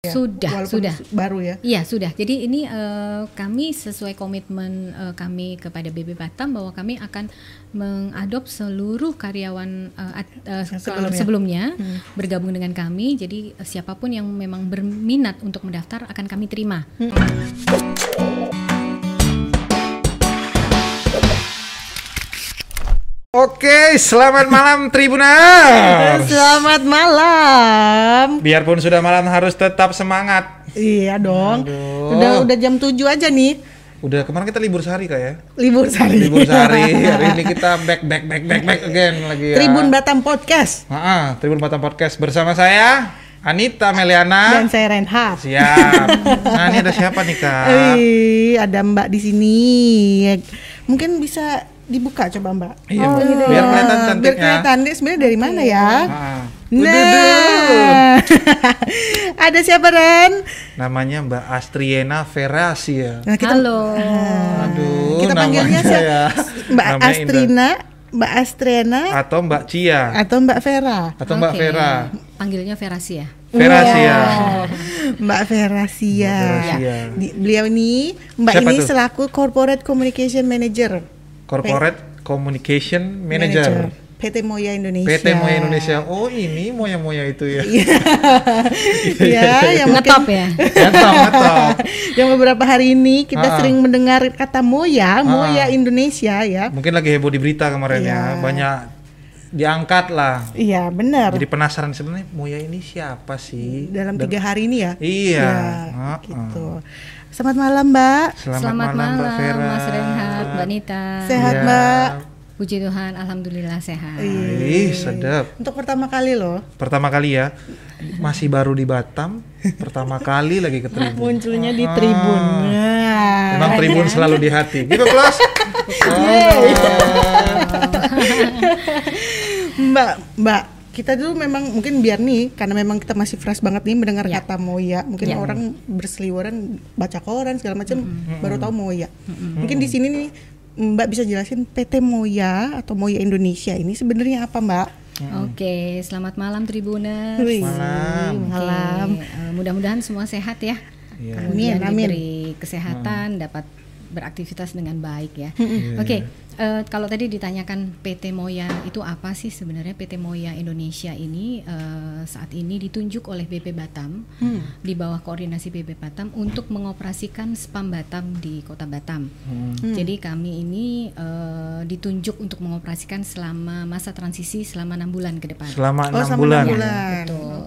ya? Sudah, sudah. su- baru ya. Iya sudah. Jadi ini eh, kami sesuai komitmen eh, kami kepada BB Batam bahwa kami akan mengadop seluruh karyawan at- eh, Yang sebelumnya. sebelumnya Hmm. bergabung dengan kami. Jadi eh, siapa pun yang memang berminat untuk mendaftar akan kami terima. Oke, selamat malam Tribuners. Selamat malam. Biarpun sudah malam harus tetap semangat. Iya dong. Aduh. Udah udah jam 7 aja nih. Udah kemarin kita libur sehari kak ya? Libur sehari. Libur sehari. Hari ini kita back back back back back again lagi ya. Tribun Batam Podcast Ah, Tribun Batam Podcast bersama saya Anita Meliana. dan saya Reinhard. Siap. Nah ini ada siapa nih kak? Eh, ada Mbak di sini. Mungkin bisa dibuka coba Mbak. Iya, Mbak. Biar kelihatan Biar cantiknya. kelihatan dia sebenarnya dari mana ya? Ah, Nah, ada siapa Ren? namanya Mbak Astriena Verasia. Nah, Halo. Aduh, kita panggilnya siapa? ya. Mbak Namanya Astrina, Mbak Astriana, Atau Mbak Cia. atau Mbak Vera? Atau Mbak Oke. Vera. Panggilnya Verasia. Verasia. Mbak Verasia. Mbak Verasia. Di- beliau ini, Mbak Siapa ini tuh? selaku Corporate Communication Manager. Corporate Communication Manager. PT Moya Indonesia. PT Moya Indonesia. Oh, ini Moya-Moya itu ya. ya, yang Ngetop mungkin ya. Mantap, mantap. yang beberapa hari ini kita Ah. sering mendengar kata Moya, Moya Indonesia ya. Mungkin lagi heboh di berita kemarin Iya. ya. Banyak diangkat lah. Iya, benar. Jadi penasaran sebenarnya Moya ini siapa sih? Dalam Dan- tiga hari ini ya. Iya. Ya, Ah, gitu. Selamat malam, Mbak. Selamat, Selamat malam, Mbak malam, Vera. Mas Reinhard, Mbak Nita. Sehat, Iya. Mbak. Puji Tuhan, alhamdulillah sehat. Ih, sedap. Untuk pertama kali loh Pertama kali ya. Masih baru di Batam. Pertama kali lagi ke Tribun. munculnya di Tribun. Nah. Memang Tribun selalu di hati. Gitu, Plus. Mbak, Mbak, kita dulu memang mungkin biar nih karena memang kita masih fresh banget nih mendengar Ya. kata Moya. Mungkin Ya. orang berseliweran baca koran segala macam baru tahu Moya. Mungkin di sini nih Mbak bisa jelasin PT Moya atau Moya Indonesia ini sebenarnya apa, Mbak? Oke, selamat malam Tribuners. Malam. Malam. eh, mudah-mudahan semua sehat ya. Iya. Kemudian Amin, amin. diberi kesehatan, dapat beraktivitas dengan baik ya. Iya. Oke, eh, kalau tadi ditanyakan PT Moya itu apa sih sebenarnya PT Moya Indonesia ini eh, saat ini ditunjuk oleh BP Batam Hmm. di bawah koordinasi BP Batam untuk mengoperasikan Spam Batam di Kota Batam. Hmm. Jadi kami ini eh, ditunjuk untuk mengoperasikan selama masa transisi selama enam bulan ke depan. Selama Oh, enam sama bulan. bulan. Betul.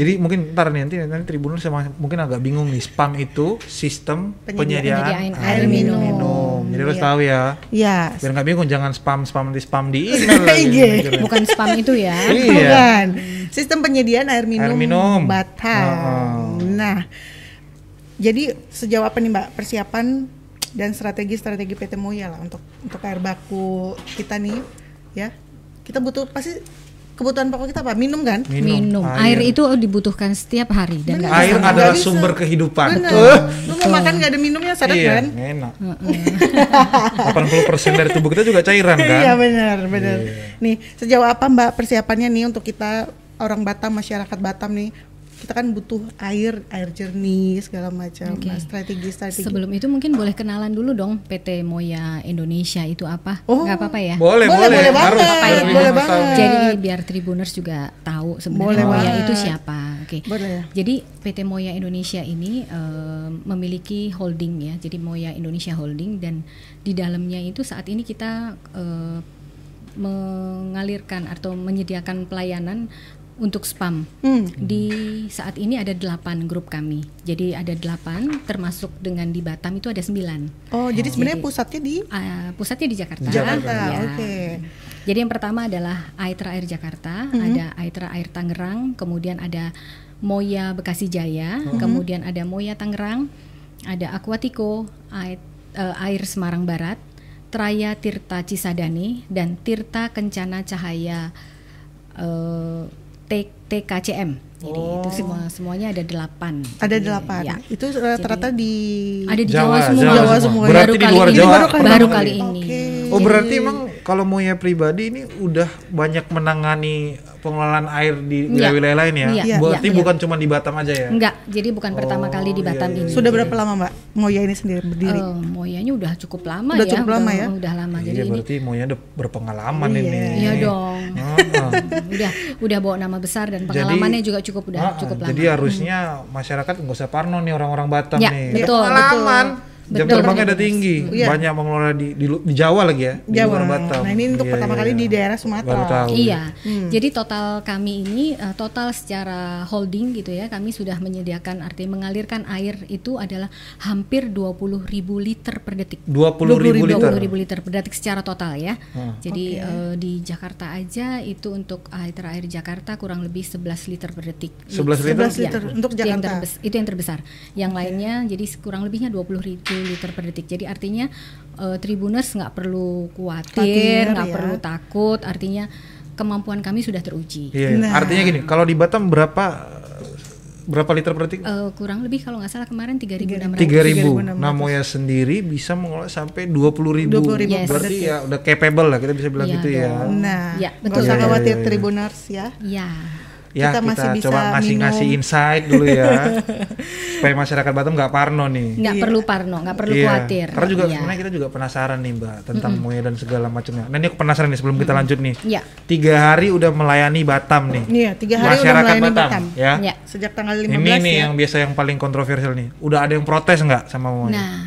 Jadi mungkin ntar nih nanti nanti Tribuners sama mungkin agak bingung nih spam itu sistem Penyediaan penyediaan, air air minum. minum. Jadi harus Iya. tahu ya. Ya. Biar nggak bingung jangan spam spam di spam di email lagi. Iya. mikirnya. Bukan spam itu ya. Iya. Bukan. Sistem penyediaan air minum, Air minum. Batam. Oh. Nah, jadi sejauh apa nih Mbak persiapan dan strategi-strategi PT Moya lah untuk untuk air baku kita nih, ya? Kita butuh pasti kebutuhan pokok kita apa? Minum kan? Minum. Air. itu dibutuhkan setiap hari dan nggak Air bisa Nggak adalah bisa. sumber kehidupan. Bener. Lu mau makan nggak ada minumnya sadar iya, kan? enak. 80% dari tubuh kita juga cairan kan? Iya benar, benar. Nih, sejauh apa Mbak persiapannya nih untuk kita orang Batam, masyarakat Batam nih? Kita kan butuh air, air jernih segala macam. Oke. Nah, strategi-strategi. Sebelum itu mungkin boleh kenalan dulu dong PT Moya Indonesia itu apa? Oh. Nggak apa-apa ya? Boleh, Boleh, boleh. boleh Harus, banget, harus boleh Tribuners banget. Jadi biar Tribuners juga tahu sebenarnya Boleh Moya banget. itu siapa. Oke. Boleh. Jadi PT Moya Indonesia ini eh, memiliki holding ya. Jadi Moya Indonesia Holding dan di dalamnya itu saat ini kita eh, mengalirkan atau menyediakan pelayanan untuk spam. Hmm. Di saat ini ada delapan grup kami. Jadi ada delapan, termasuk dengan di Batam itu ada sembilan. Oh, jadi sebenarnya Jadi- pusatnya di Uh, pusatnya di Jakarta. Jakarta. Ya. Oke. Jadi yang pertama adalah Aitra Air Jakarta, ada Aitra Air Tangerang, kemudian ada Moya Bekasi Jaya, kemudian ada Moya Tangerang, ada Aquatico Air, eh, Air Semarang Barat, Traya Tirta Cisadane dan Tirta Kencana Cahaya T- TKCM. Jadi itu semua semuanya ada delapan. ada delapan. ya. Itu rata-rata di Ada di Jawa, Jawa, semua. Jawa semua. Berarti Baru di kali luar ini. Jawa. Baru kali, baru kali ini. Oke. Oh berarti emang kalau Moya pribadi ini udah banyak menangani pengelolaan air di Iya. wilayah-wilayah lain ya. Iya, Berarti iya, bukan cuma di Batam aja ya. Enggak, jadi bukan pertama Oh, kali di iya, Batam iya, ini. Sudah berapa lama Mbak Moya ini sendiri berdiri? Eh, Moyanya udah cukup lama Udah ya. cukup lama ya? Udah lama. Iya, Jadi ini berarti Moya udah berpengalaman Iya. ini. Iya dong. Heeh. udah udah bawa nama besar dan Jadi- pengalamannya juga cukup udah Heeh, cukup lama. Jadi harusnya masyarakat nggak usah parno nih orang-orang Batam Ya, nih. betul, Pengalaman. Jam Betul, terbangnya betul. udah tinggi. Iya. Banyak mengelola di, di di Jawa lagi ya. Di Jawa. luar Batam. Nah, ini untuk Iya, pertama iya, kali iya. di daerah Sumatera. Baru tahu. Iya, Hmm. jadi total kami ini eh, total secara holding gitu ya, kami sudah menyediakan arti mengalirkan air itu adalah hampir 20.000 ribu liter per detik. 20 ribu 20 liter. ribu liter per detik secara total ya. Hmm. Jadi Oke. eh, di Jakarta aja itu untuk air air Jakarta kurang lebih 11 liter per detik. 11 liter? 11 liter Ya, untuk itu yang Jakarta. terbes- itu yang terbesar. Yang lainnya jadi kurang lebihnya 20 ribu liter per detik. Jadi artinya eh, Tribuners nggak perlu Khawatir, nggak ya. perlu takut. Artinya kemampuan kami sudah teruji. Iya, Nah. artinya gini, kalau di Batam berapa berapa liter per detik? Eh, kurang lebih kalau nggak salah kemarin 3.600. 3000. 3.600. Nah, Moya sendiri bisa mengelola sampai 20.000. 20.000 Yes. Berarti ya udah capable lah kita bisa bilang Iya gitu ya. Nah, Ya, nggak betul. usah Iya, khawatir iya, iya. Tribuners ya. Ya. Ya, kita, Kita masih bisa coba ngasih-ngasih minum. insight dulu ya. supaya masyarakat Batam nggak parno nih. Nggak Iya. perlu parno, nggak perlu Iya. khawatir. Karena juga Iya. sebenarnya kita juga penasaran nih Mbak tentang Moya dan segala macamnya. Nah ini aku penasaran nih sebelum kita lanjut nih. Ya. Tiga hari udah melayani Batam nih. Iya, tiga hari udah Masyarakat melayani Batam, Batam. ya. Ya. Sejak tanggal 15 Ini nih ya. yang biasa yang paling kontroversial nih. Udah ada yang protes nggak sama Moya? Nah,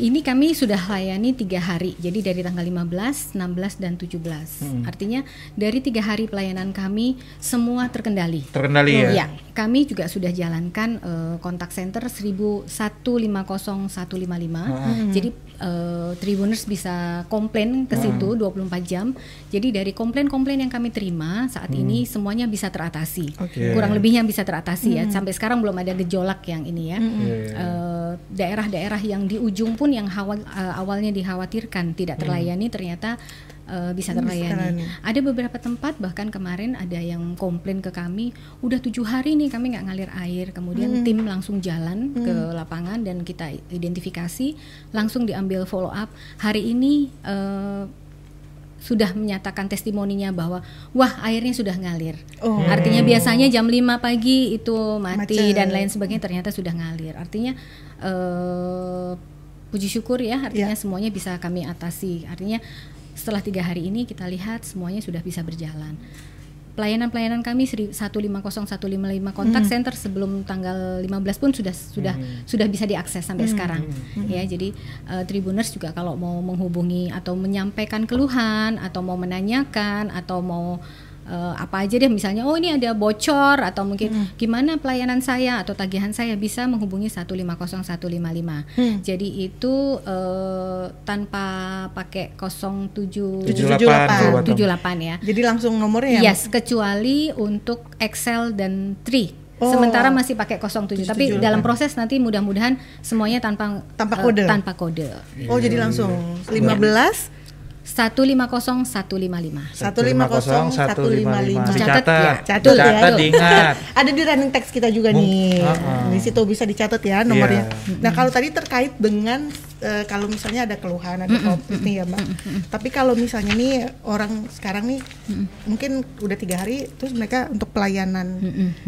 ini kami sudah layani tiga hari, jadi dari tanggal 15, 16, dan 17. Hmm. Artinya dari tiga hari pelayanan kami semua terkendali. Terkendali ya? Ya, kami juga sudah jalankan eh, kontak center 1150155. Jadi eh, Tribuners bisa komplain ke situ 24 jam. Jadi dari komplain-komplain yang kami terima saat ini semuanya bisa teratasi. Oke. Kurang lebihnya bisa teratasi ya. Sampai sekarang belum ada gejolak yang ini ya. Iya, iya. Eh, daerah-daerah yang di ujung pun yang eh, awalnya dikhawatirkan tidak terlayani ternyata eh, bisa terlayani. terlayani. Ada beberapa tempat bahkan kemarin ada yang komplain ke kami, udah tujuh hari nih kami nggak ngalir air. Kemudian tim langsung jalan ke lapangan dan kita identifikasi, langsung diambil follow up. Hari ini eh, sudah menyatakan testimoninya bahwa wah airnya sudah ngalir. Oh. Artinya biasanya jam 5 pagi itu mati Macet. dan lain sebagainya ternyata sudah ngalir. Artinya eh, puji syukur ya artinya Ya. semuanya bisa kami atasi. Artinya setelah tiga hari ini kita lihat semuanya sudah bisa berjalan. Pelayanan-pelayanan kami seri- 150 155 kontak center sebelum tanggal 15 pun sudah sudah sudah bisa diakses sampai sekarang. Ya, jadi eh, Tribuners juga kalau mau menghubungi atau menyampaikan keluhan atau mau menanyakan atau mau eh, apa aja deh misalnya oh ini ada bocor atau mungkin gimana pelayanan saya atau tagihan saya bisa menghubungi 150 155. Jadi itu eh, tanpa pakai 07 78 78. 78 ya. Jadi langsung nomornya ya. Yes, kecuali untuk Excel dan Tree. Oh. Sementara masih pakai 07, tapi 78. dalam proses nanti mudah-mudahan semuanya tanpa Tanpa eh, kode. tanpa kode. Oh, jadi langsung 15 150 155. 150 155. Dicatat, ya. Catat ya. diingat. Ada di running text kita juga nih. Uh-uh. Di situ bisa dicatat ya nomornya. Iya. Nah, kalau tadi terkait dengan eh, kalau misalnya ada keluhan, ada covid nih ya, Mbak. Tapi kalau misalnya nih orang sekarang nih mungkin udah tiga hari terus mereka untuk pelayanan.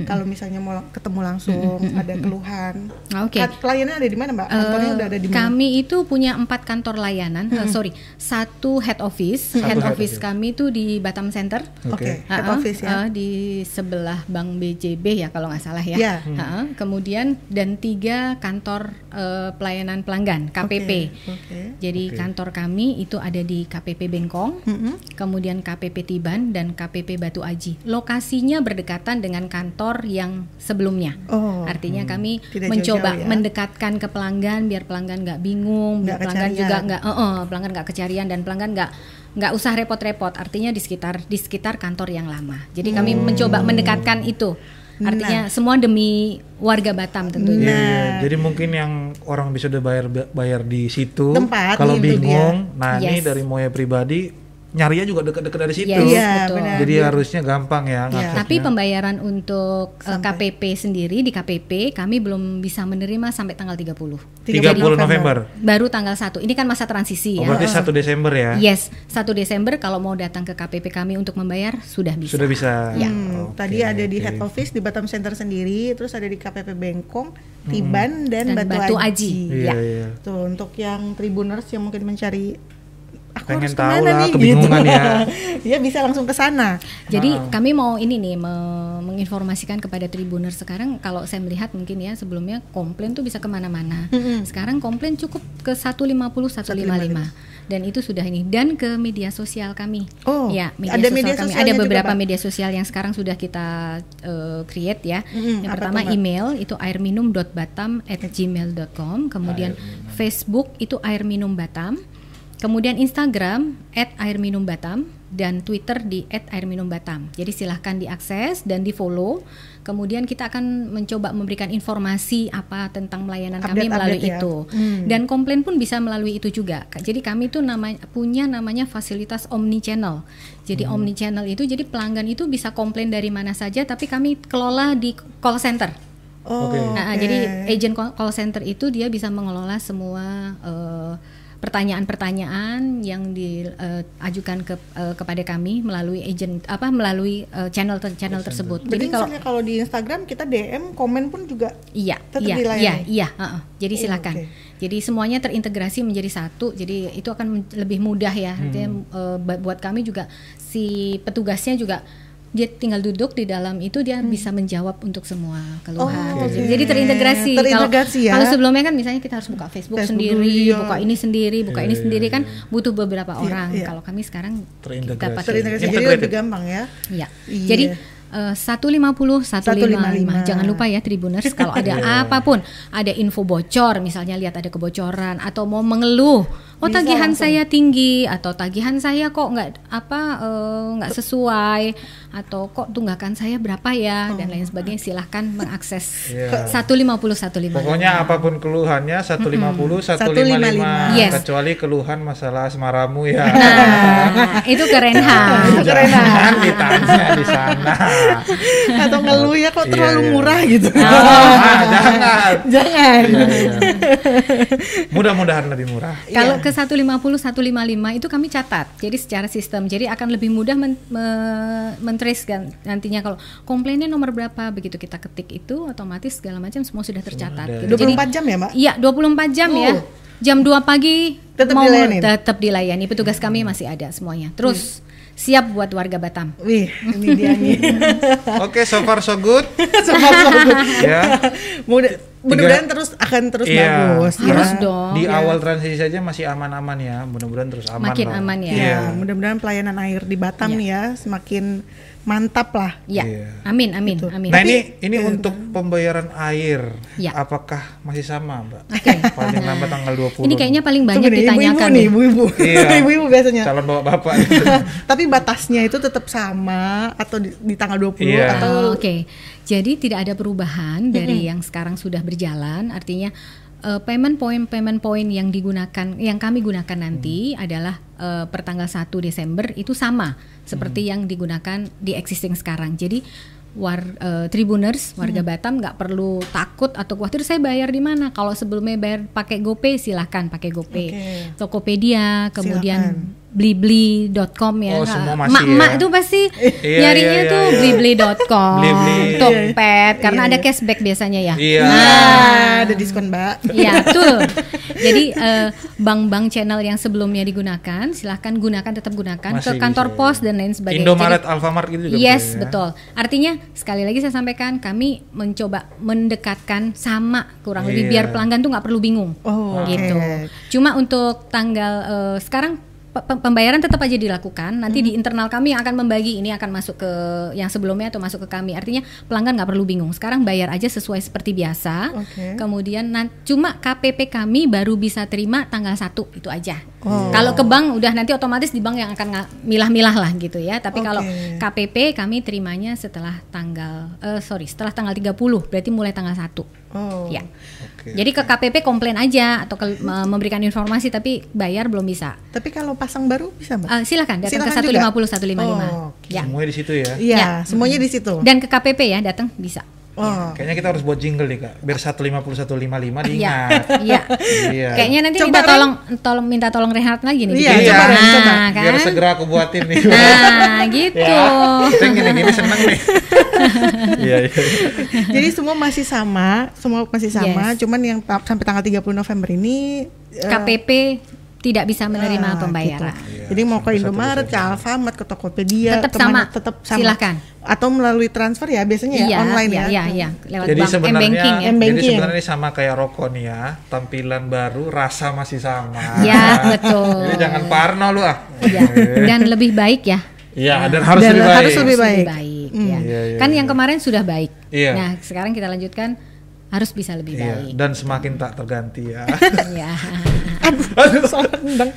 Kalau misalnya mau ketemu langsung ada keluhan. Oke. Kat- Pelayanan ada di mana, Mbak? Kantornya Eh, udah ada di mana? Kami itu punya empat kantor layanan, eh, sorry, satu head office. Satu head head office office. kami itu di Batam Center. Oke, head Ha-ha, office ya. eh, di sebelah Bank BJB ya kalau nggak salah ya. Ya. Ha-ha, Kemudian dan tiga kantor eh, pelayanan pelanggan KPP. Oke. Jadi Oke. kantor kami itu ada di KPP Bengkong, Mm-mm. kemudian KPP Tiban dan KPP Batu Aji. Lokasinya berdekatan dengan kantor yang sebelumnya. Oh. Artinya kami Tidak mencoba jauh-jauh ya. mendekatkan ke pelanggan biar pelanggan nggak bingung, biar Nggak pelanggan kecarian. juga nggak, eh, eh, pelanggan nggak kecarian dan pelanggan nggak nggak usah repot-repot. Artinya di sekitar di sekitar kantor yang lama. Jadi kami mencoba mendekatkan itu. Artinya semua demi warga Batam tentunya. Iya. Nah. Jadi mungkin yang orang bisa udah bayar bayar di situ. Tempat, Kalau bingung, nah ini Yes. dari Moya pribadi nyarinya juga dekat-dekat dari situ. Yes, Iya, betul. benar. Jadi harusnya gampang ya. ngaturnya. Tapi pembayaran untuk eh, Sampai. KPP sendiri di KPP kami belum bisa menerima sampai tanggal 30. 30 November. Baru tanggal 1. Ini kan masa transisi Oh, ya. berarti 1 Desember ya. Yes, 1 Desember kalau mau datang ke KPP kami untuk membayar sudah bisa. Sudah bisa. Ya. Hmm, Oke, tadi ada di oke. head office di Batam Center sendiri, terus ada di KPP Bengkong, Tiban dan, Dan Batu, Batu Aji. Aji. Iya, Ya. iya. Tuh untuk yang tribuners yang mungkin mencari aku Pengen harus tahu lah, nih kebingungan gitu. ya. ya bisa langsung ke sana. Jadi Ah. kami mau ini nih me- menginformasikan kepada tribuner sekarang kalau saya melihat mungkin ya sebelumnya komplain tuh bisa ke mana-mana. Mm-mm. Sekarang komplain cukup ke 150 155 dan itu sudah ini dan ke media sosial kami. Oh, ya media ada sosial media kami. Ada juga, beberapa Pak? media sosial yang sekarang sudah kita eh, create ya. Mm-mm, yang apa pertama Mbak? email itu airminum.batam@gmail.com, kemudian Facebook itu air minum Batam. Kemudian Instagram @airminumbatam dan Twitter di @airminumbatam. Jadi silahkan diakses dan di follow. Kemudian kita akan mencoba memberikan informasi apa tentang melayanan kami Update-update melalui ya. itu. Hmm. Dan komplain pun bisa melalui itu juga. Jadi kami itu namanya punya namanya fasilitas omni channel. Jadi omni channel itu jadi pelanggan itu bisa komplain dari mana saja tapi kami kelola di call center. Oh. Nah, oke. jadi agent call center itu dia bisa mengelola semua eh, pertanyaan-pertanyaan yang diajukan ke eh, kepada kami melalui agent apa melalui eh, channel ter- channel tersebut. Berarti Jadi kalau kalau di Instagram kita DM komen pun juga Iya, Tetap iya, dilayani? iya, iya. heeh. Jadi Oh, silakan. oke. Jadi semuanya terintegrasi menjadi satu. Jadi itu akan lebih mudah ya. Artinya eh, bu- buat kami juga si petugasnya juga dia tinggal duduk di dalam itu dia bisa menjawab untuk semua keluhan. Oh, Jadi- oke. Jadi terintegrasi. Terintegrasi kalau, ya. Kalau sebelumnya kan misalnya kita harus buka Facebook, Facebook sendiri, iya. buka ini sendiri, buka Iya, ini iya, sendiri kan iya. butuh beberapa orang. iya. Kalau kami sekarang Terintegrasi. kita pakai terintegrasi jadi lebih gampang ya. Iya. Iya. Jadi eh, 150 155. 155. Jangan lupa ya Tribuners kalau ada apa pun, ada info bocor misalnya lihat ada kebocoran atau mau mengeluh, oh Bisa tagihan langsung. saya tinggi atau tagihan saya kok nggak apa eh, nggak sesuai atau kok tunggakan saya berapa ya dan lain sebagainya silahkan mengakses Iya. 150 155. Pokoknya apa pun keluhannya 150 155 Yes. kecuali keluhan masalah asmaramu ya. Nah, itu keren ha. Jangan ditanya di sana. Atau ngeluh ya kok Iya, terlalu iya. murah gitu. Ah, jangan. Jangan. Iya, iya. Mudah-mudahan lebih murah. Kalau Iya. ke 150 155 itu kami catat. Jadi secara sistem. Jadi akan lebih mudah men, me- men-trace kan nantinya kalau komplainnya nomor berapa begitu kita ketik itu otomatis segala macam semua sudah tercatat. gitu. Jadi 24 jam ya, Mbak? Iya, 24 jam ya. Oh. Jam 2 pagi Tetap mau dilayanin? tetap dilayani. Petugas kami masih ada semuanya. Terus siap buat warga Batam. Wih, ini dia nih. Oke, so far so good. Sempat bagus. ya. Mudah mudah-mudahan terus akan terus Iya. bagus. ya. Harus dong. Di ya. awal transisi saja masih aman-aman ya. Mudah-mudahan terus aman. Makin lah. aman ya. Iya, Iya. mudah-mudahan pelayanan air di Batam Iya. nih ya semakin mantap lah. Ya. Iya. Amin, amin, Betul. amin. Nah ini ini untuk pembayaran air, Ya. apakah masih sama, Mbak? Oke. Paling lambat tanggal 20. Ini kayaknya paling banyak Tunggu ditanyakan ibu-ibu nih, nih. ibu-ibu. Iya. ibu-ibu biasanya. calon bawa bapak. Tapi batasnya itu tetap sama atau di, di tanggal 20 Iya. atau Oh, Oke, jadi tidak ada perubahan dari yang sekarang sudah berjalan. Artinya eh, payment point payment point yang digunakan, yang kami gunakan nanti adalah eh, per tanggal 1 Desember itu sama seperti yang digunakan di existing sekarang. Jadi war eh, tribuners warga Batam nggak perlu takut atau khawatir saya bayar di mana. Kalau sebelumnya bayar pakai GoPay silahkan pakai GoPay. Oke. Tokopedia, kemudian. blibli.com ya. Oh, semua masih Emak-emak ya. tuh pasti Iya, nyarinya iya, tuh iya. blibli.com, Blibli. Tokped karena Iya, ada iya. cashback biasanya ya. Iya. Nah, ada diskon, Mbak. Iya, betul. Jadi eh, bank-bank channel yang sebelumnya digunakan, silahkan gunakan tetap gunakan ke Masih kantor bisa, pos ya. dan lain sebagainya. Indomaret, Jadi- Alfamart gitu juga Yes, bisa ya? betul. Artinya sekali lagi saya sampaikan kami mencoba mendekatkan sama kurang lebih Iya. biar pelanggan tuh nggak perlu bingung. Oh, gitu. Cuma untuk tanggal eh, sekarang pembayaran tetap aja dilakukan. Nanti Hmm. di internal kami yang akan membagi ini akan masuk ke yang sebelumnya atau masuk ke kami. Artinya pelanggan nggak perlu bingung. Sekarang bayar aja sesuai seperti biasa. Oke. Kemudian nan- cuma KPP kami baru bisa terima tanggal 1 itu aja. Oh. Kalau ke bank udah nanti otomatis di bank yang akan milah-milah lah gitu ya. Tapi kalau Oke. KPP kami terimanya setelah tanggal eh sorry, setelah tanggal 30, berarti mulai tanggal 1. Oh. Ya. Oke. Jadi ke KPP komplain aja atau ke- me- memberikan informasi tapi bayar belum bisa. Tapi kalau pasang baru bisa mbak? Eh, silakan datang Silakan ke juga? 150 155. Oh, Ya. Semuanya di situ ya. Iya, Ya. semuanya di situ. Dan ke KPP ya datang bisa. Oh. Kayaknya kita harus buat jingle nih kak, biar 150 155 Iya. diingat. Iya. Iya. Kayaknya nanti Coba, minta tolong tolong minta tolong Rehat lagi nih. Iya, bikin. coba, Ren, coba. Nah, kan? Biar segera aku buatin nih. Nah, gitu. ya. Kita yang gini-gini seneng nih. Iya iya. Jadi semua masih sama, semua masih sama, Yes. cuman yang sampai tanggal 30 November ini eh, KPP tidak bisa menerima ah, pembayaran. gitu. Jadi mau ke Indomaret, ke Alfamart, ke Tokopedia, Tetap ke mana, sama. tetap sama. Silakan. Atau melalui transfer ya biasanya ya Iya, online iya, ya. iya, iya. Lewat Jadi bank sebenarnya, M-banking ya. M- jadi M-banking. sebenarnya ini sama kayak rokok nih ya, tampilan baru, rasa masih sama. Ya, betul. Jadi jangan parno lu ah. Iya. Dan lebih baik ya. Iya, dan harus Dan lebih baik. harus lebih baik. ya. Iya, iya, kan iya. yang kemarin sudah baik. Iya. Nah, sekarang kita lanjutkan harus bisa lebih Iya, baik. dan semakin tak terganti ya. Iya. Aduh, nendang.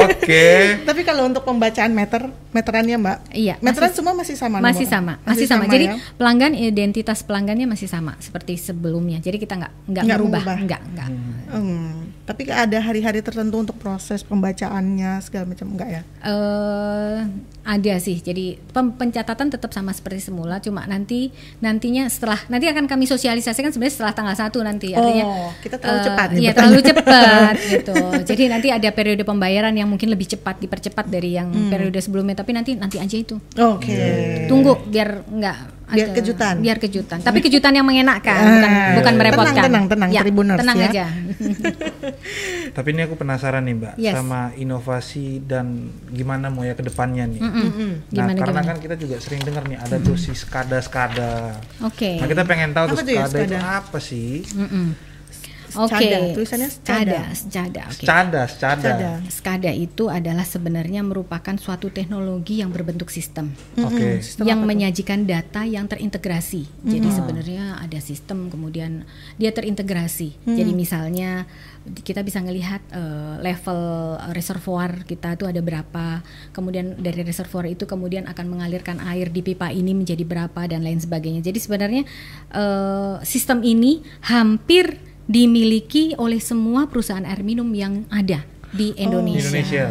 Oke. Tapi kalau untuk pembacaan meter, meterannya Mbak, Iya, meteran masih- semua masih sama masih nomornya? sama, masih, sama. Jadi ya? pelanggan identitas pelanggannya masih sama seperti sebelumnya. Jadi kita nggak nggak mengubah. nggak nggak. Hmm, tapi ada hari-hari tertentu untuk proses pembacaannya segala macam enggak ya? eh ada sih. Jadi pem- pencatatan tetap sama seperti semula, cuma nanti nantinya setelah nanti akan kami sosialisasikan sebenarnya setelah tanggal 1 nanti. Artinya Oh, kita terlalu eh, cepat nih Iya, terlalu cepat gitu. Jadi nanti ada periode pembayaran yang mungkin lebih cepat dipercepat dari yang Hmm. periode sebelumnya, tapi nanti nanti aja itu. Oke. Tunggu biar nggak Biar ada- kejutan. Biar kejutan. Tapi kejutan yang mengenakan, Ah, bukan bukan tenang, merepotkan. tenang, tenang, Ya, Tribuners tenang ya. aja. Tapi ini aku penasaran nih Mbak, Yes. sama inovasi dan gimana mau ya ke depannya nih. Mm-mm. Mm-mm. Nah, Gimana karena gimana? kan kita juga sering dengar nih ada tuh si skada-skada. Oke. Nah, kita pengen tahu tuh Apa tuh ya skada itu skada? apa sih? Mm-mm. Oke. Scada, tulisannya Scada, Scada. Scada. oke. Scada, scada. Scada. SCADA itu adalah sebenarnya merupakan suatu teknologi yang berbentuk sistem Oke. Sistem yang menyajikan data yang terintegrasi. Jadi sebenarnya ada sistem kemudian dia terintegrasi. Jadi misalnya kita bisa ngelihat eh, level reservoir kita itu ada berapa, kemudian dari reservoir itu kemudian akan mengalirkan air di pipa ini menjadi berapa dan lain sebagainya. Jadi sebenarnya eh, sistem ini hampir dimiliki oleh semua perusahaan air minum yang ada di Indonesia. Indonesia.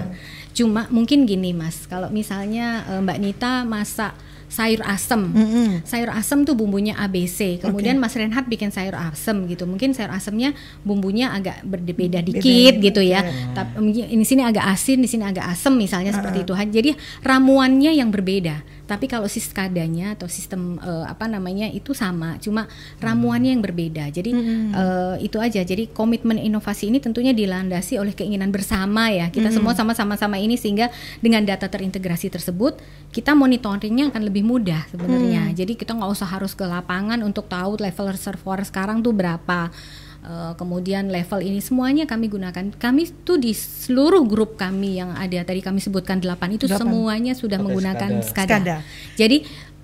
Cuma mungkin gini Mas, kalau misalnya eh, Mbak Nita masak sayur asem, Mm-mm. sayur asem tuh bumbunya ABC, kemudian Mas Renhat bikin sayur asem gitu, mungkin sayur asemnya bumbunya agak berbeda dikit gitu ya, tapi di sini agak asin, di sini agak asem misalnya seperti itu. Jadi ramuannya yang berbeda. Tapi kalau si skadanya atau sistem eh, apa namanya itu sama, cuma ramuannya yang berbeda. Jadi eh, itu aja. Jadi komitmen inovasi ini tentunya dilandasi oleh keinginan bersama ya. Kita semua sama-sama sama ini sehingga dengan data terintegrasi tersebut kita monitoringnya akan lebih mudah sebenarnya. Jadi kita nggak usah harus ke lapangan untuk tahu level reservoir sekarang tuh berapa. Eh, kemudian level ini semuanya kami gunakan. Kami tuh di seluruh grup kami yang ada tadi kami sebutkan 8 itu Delapan. semuanya sudah Pakai menggunakan SCADA. SCADA. SCADA. Jadi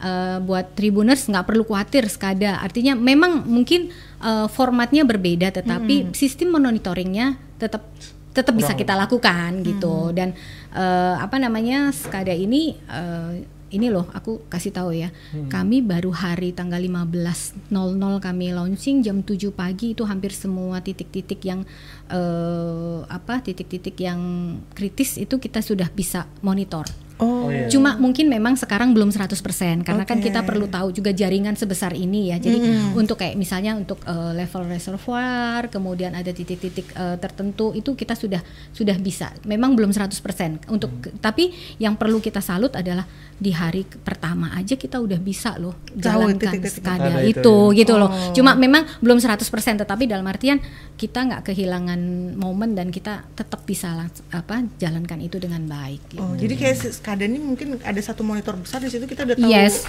eh, buat tribuners nggak perlu khawatir SCADA. Artinya memang mungkin eh, formatnya berbeda, tetapi sistem monitoringnya tetap tetap bisa kita lakukan gitu. Dan eh, apa namanya SCADA ini eh, ini loh aku kasih tahu ya. Kami baru hari tanggal 15.00 kami launching jam 7 pagi itu hampir semua titik-titik yang eh, apa titik-titik yang kritis itu kita sudah bisa monitor. Oh, Oh, iya. Cuma mungkin memang sekarang belum 100% karena kan Oke. kita perlu tahu juga jaringan sebesar ini ya. Jadi untuk kayak misalnya untuk eh, level reservoir, kemudian ada titik-titik eh, tertentu itu kita sudah sudah bisa. Memang belum 100%. Untuk tapi yang perlu kita salut adalah di hari pertama aja kita udah bisa loh jalankan Ada itu, itu gitu loh. Oh. Cuma memang belum 100% tetapi dalam artian kita nggak kehilangan momen dan kita tetap bisa apa jalankan itu dengan baik gitu. Oh, jadi kayak SCADA ini mungkin ada satu monitor besar di situ kita udah tahu. Yes,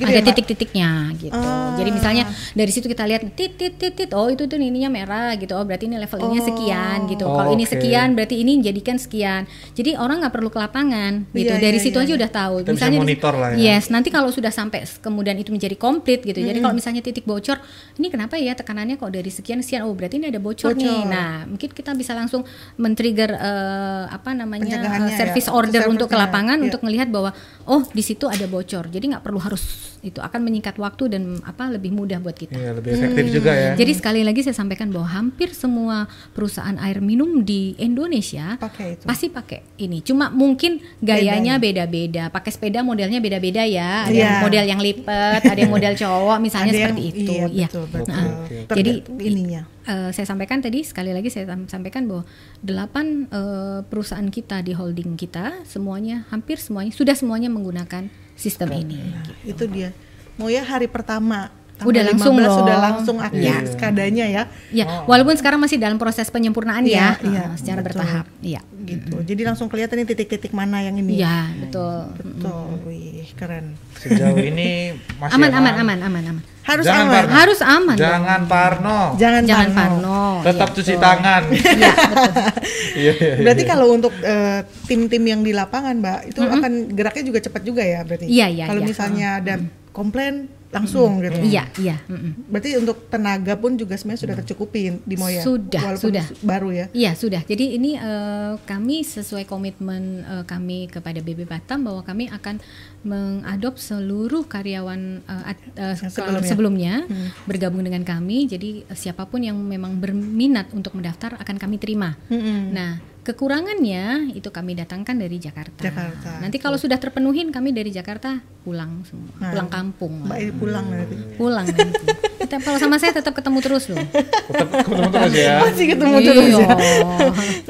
ada ya, titik-titiknya gitu. Ah. Jadi misalnya dari situ kita lihat tit tit tit tit, oh itu tuh ininya merah gitu. Oh berarti ini level ininya Oh. sekian gitu. Oh, Kalau ini oke. sekian berarti ini jadikan sekian. Jadi orang nggak perlu ke lapangan gitu. Iya, dari iya, situ iya, aja iya. udah tahu. Kita bisa monitor lah ya. Yes, nanti kalau sudah sampai kemudian itu menjadi komplit gitu. Jadi kalau misalnya titik bocor, ini kenapa ya tekanannya kok dari sekian sekian? Oh berarti ini ada bocor, nih. Bocor. Nah mungkin kita bisa langsung men-trigger eh, apa namanya Pencegahannya eh, ya, service order untuk ke. Lapangan Iya. untuk melihat bahwa oh di situ ada bocor jadi nggak perlu harus itu akan menyingkat waktu dan apa lebih mudah buat kita Iya, lebih efektif juga ya. jadi sekali lagi saya sampaikan bahwa hampir semua perusahaan air minum di Indonesia Pakai itu. pasti pakai ini cuma mungkin gayanya beda-beda pakai sepeda modelnya beda-beda ya ada yang Iya. model yang lipat ada yang model cowok misalnya Ada yang- seperti itu Iya, Iya. betul, betul. Nah, Tergantung jadi ininya. Eh, saya sampaikan tadi sekali lagi saya sam- sampaikan bahwa delapan eh, perusahaan kita di holding kita semuanya hampir semuanya sudah semuanya menggunakan sistem ini. Nah, itu dia. Mau ya hari pertama Udah tanggal langsung 15 loh. sudah langsung aktif Iya. skadanya ya. Ya, walaupun sekarang masih dalam proses penyempurnaan ya, Iya, iya, eh, secara betul. bertahap. Iya. Gitu. Jadi langsung kelihatan nih titik-titik mana yang ini. Iya, betul. Betul. Wih, keren. Sejauh ini masih Aman, aman, aman, aman, aman. Harus Jangan aman. Parno. Harus aman. Jangan Parno. Jangan, Jangan parno. parno. Tetap Iya, cuci betul. tangan. Iya, betul. Iya, iya, iya. Berarti kalau untuk eh, tim-tim yang di lapangan, Mbak, itu akan geraknya juga cepat juga ya berarti. Iya, iya, Kalau iya. misalnya ada komplain langsung gitu. Iya, iya. mm-mm. Berarti untuk tenaga pun juga sebenarnya sudah tercukupi di Moya. Sudah, Walaupun sudah. baru ya. Iya sudah. Jadi ini eh, kami sesuai komitmen eh, kami kepada BB Batam bahwa kami akan mengadop seluruh karyawan at- Yang kalau sebelumnya. sebelumnya bergabung dengan kami. Jadi siapa pun yang memang berminat untuk mendaftar akan kami terima. Mm-mm. Nah kekurangannya itu kami datangkan dari Jakarta. Jakarta. Nanti kalau sudah terpenuhin kami dari Jakarta pulang semua, Nah, pulang kampung. Mbak ini pulang nanti. Pulang nanti. Kita, kalau sama saya tetap ketemu terus loh. Tetap ketemu terus ya. Masih ketemu terus ya.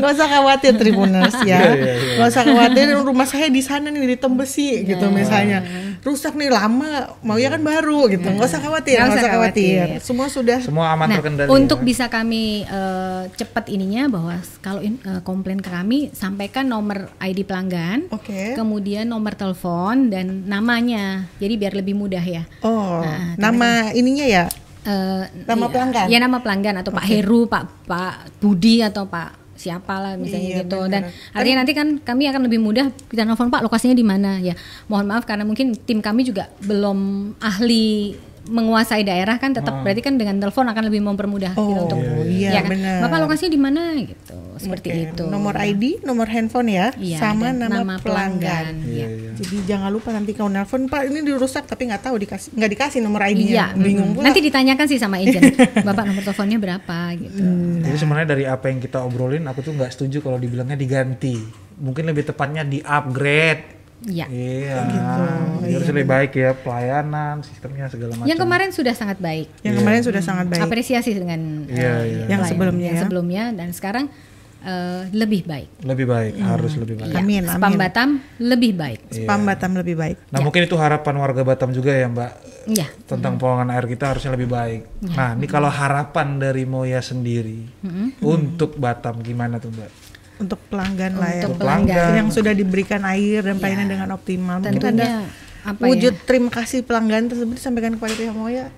Nggak usah khawatir Tribuners ya. Iya, iya, iya. Nggak usah khawatir rumah saya di sana nih di Tembesi gitu misalnya. Rusak nih lama, mau ya kan baru gitu. Nggak usah khawatir, Nggak usah khawatir. khawatir. Semua sudah Semua aman nah, terkendali. untuk ya. bisa kami eh, cepat ininya bahwa kalau in- eh, komplain ke kami sampaikan nomor ID pelanggan, Oke. kemudian nomor telepon dan namanya. Jadi biar lebih mudah ya. Oh, Nah, nama ininya ya. Eh, Nama iya, pelanggan? Ya nama pelanggan atau Pak Heru, Pak Pak Budi atau Pak siapa lah misalnya Iya, gitu benar. dan artinya nanti kan kami akan lebih mudah kita nelfon Pak lokasinya di mana ya mohon maaf karena mungkin tim kami juga belum ahli menguasai daerah kan tetap berarti kan dengan telepon akan lebih mempermudah kita Oh, untuk iya, ya kan benar. Bapak lokasinya di mana gitu seperti Oke, itu Nomor ID, nomor handphone ya, Iya, sama dan nama, pelanggan. Iya, Iya. iya. Jadi jangan lupa nanti kalau nelpon Pak ini dirusak tapi nggak tahu dikasih nggak dikasih nomor ID-nya. Iya, Bingung pula. nanti ditanyakan sih sama agent Bapak nomor teleponnya berapa gitu Jadi sebenarnya dari apa yang kita obrolin, aku tuh nggak setuju kalau dibilangnya diganti. Mungkin lebih tepatnya di upgrade. Ya Iya. Jadi harus lebih baik ya pelayanan, sistemnya segala macam. yang kemarin sudah sangat baik Yang kemarin sudah sangat baik. apresiasi dengan Iya, eh, iya. Yang sebelumnya yang ya. sebelumnya dan sekarang eh, lebih baik. lebih baik, harus lebih baik. Ya, Amin, Spam amin. Batam lebih baik. Spam Batam lebih baik. Nah mungkin itu harapan warga Batam juga ya Mbak Ya. tentang pengelolaan air kita harusnya lebih baik. Nah ini kalau harapan dari Moya sendiri untuk Batam gimana tuh Mbak? Untuk pelanggan lah ya. Untuk pelanggan. pelanggan. Yang sudah diberikan air dan pelayanan dengan optimal. Mungkin ada Tentunya apa ya? wujud terima kasih pelanggan tersebut disampaikan kepada pihak Moya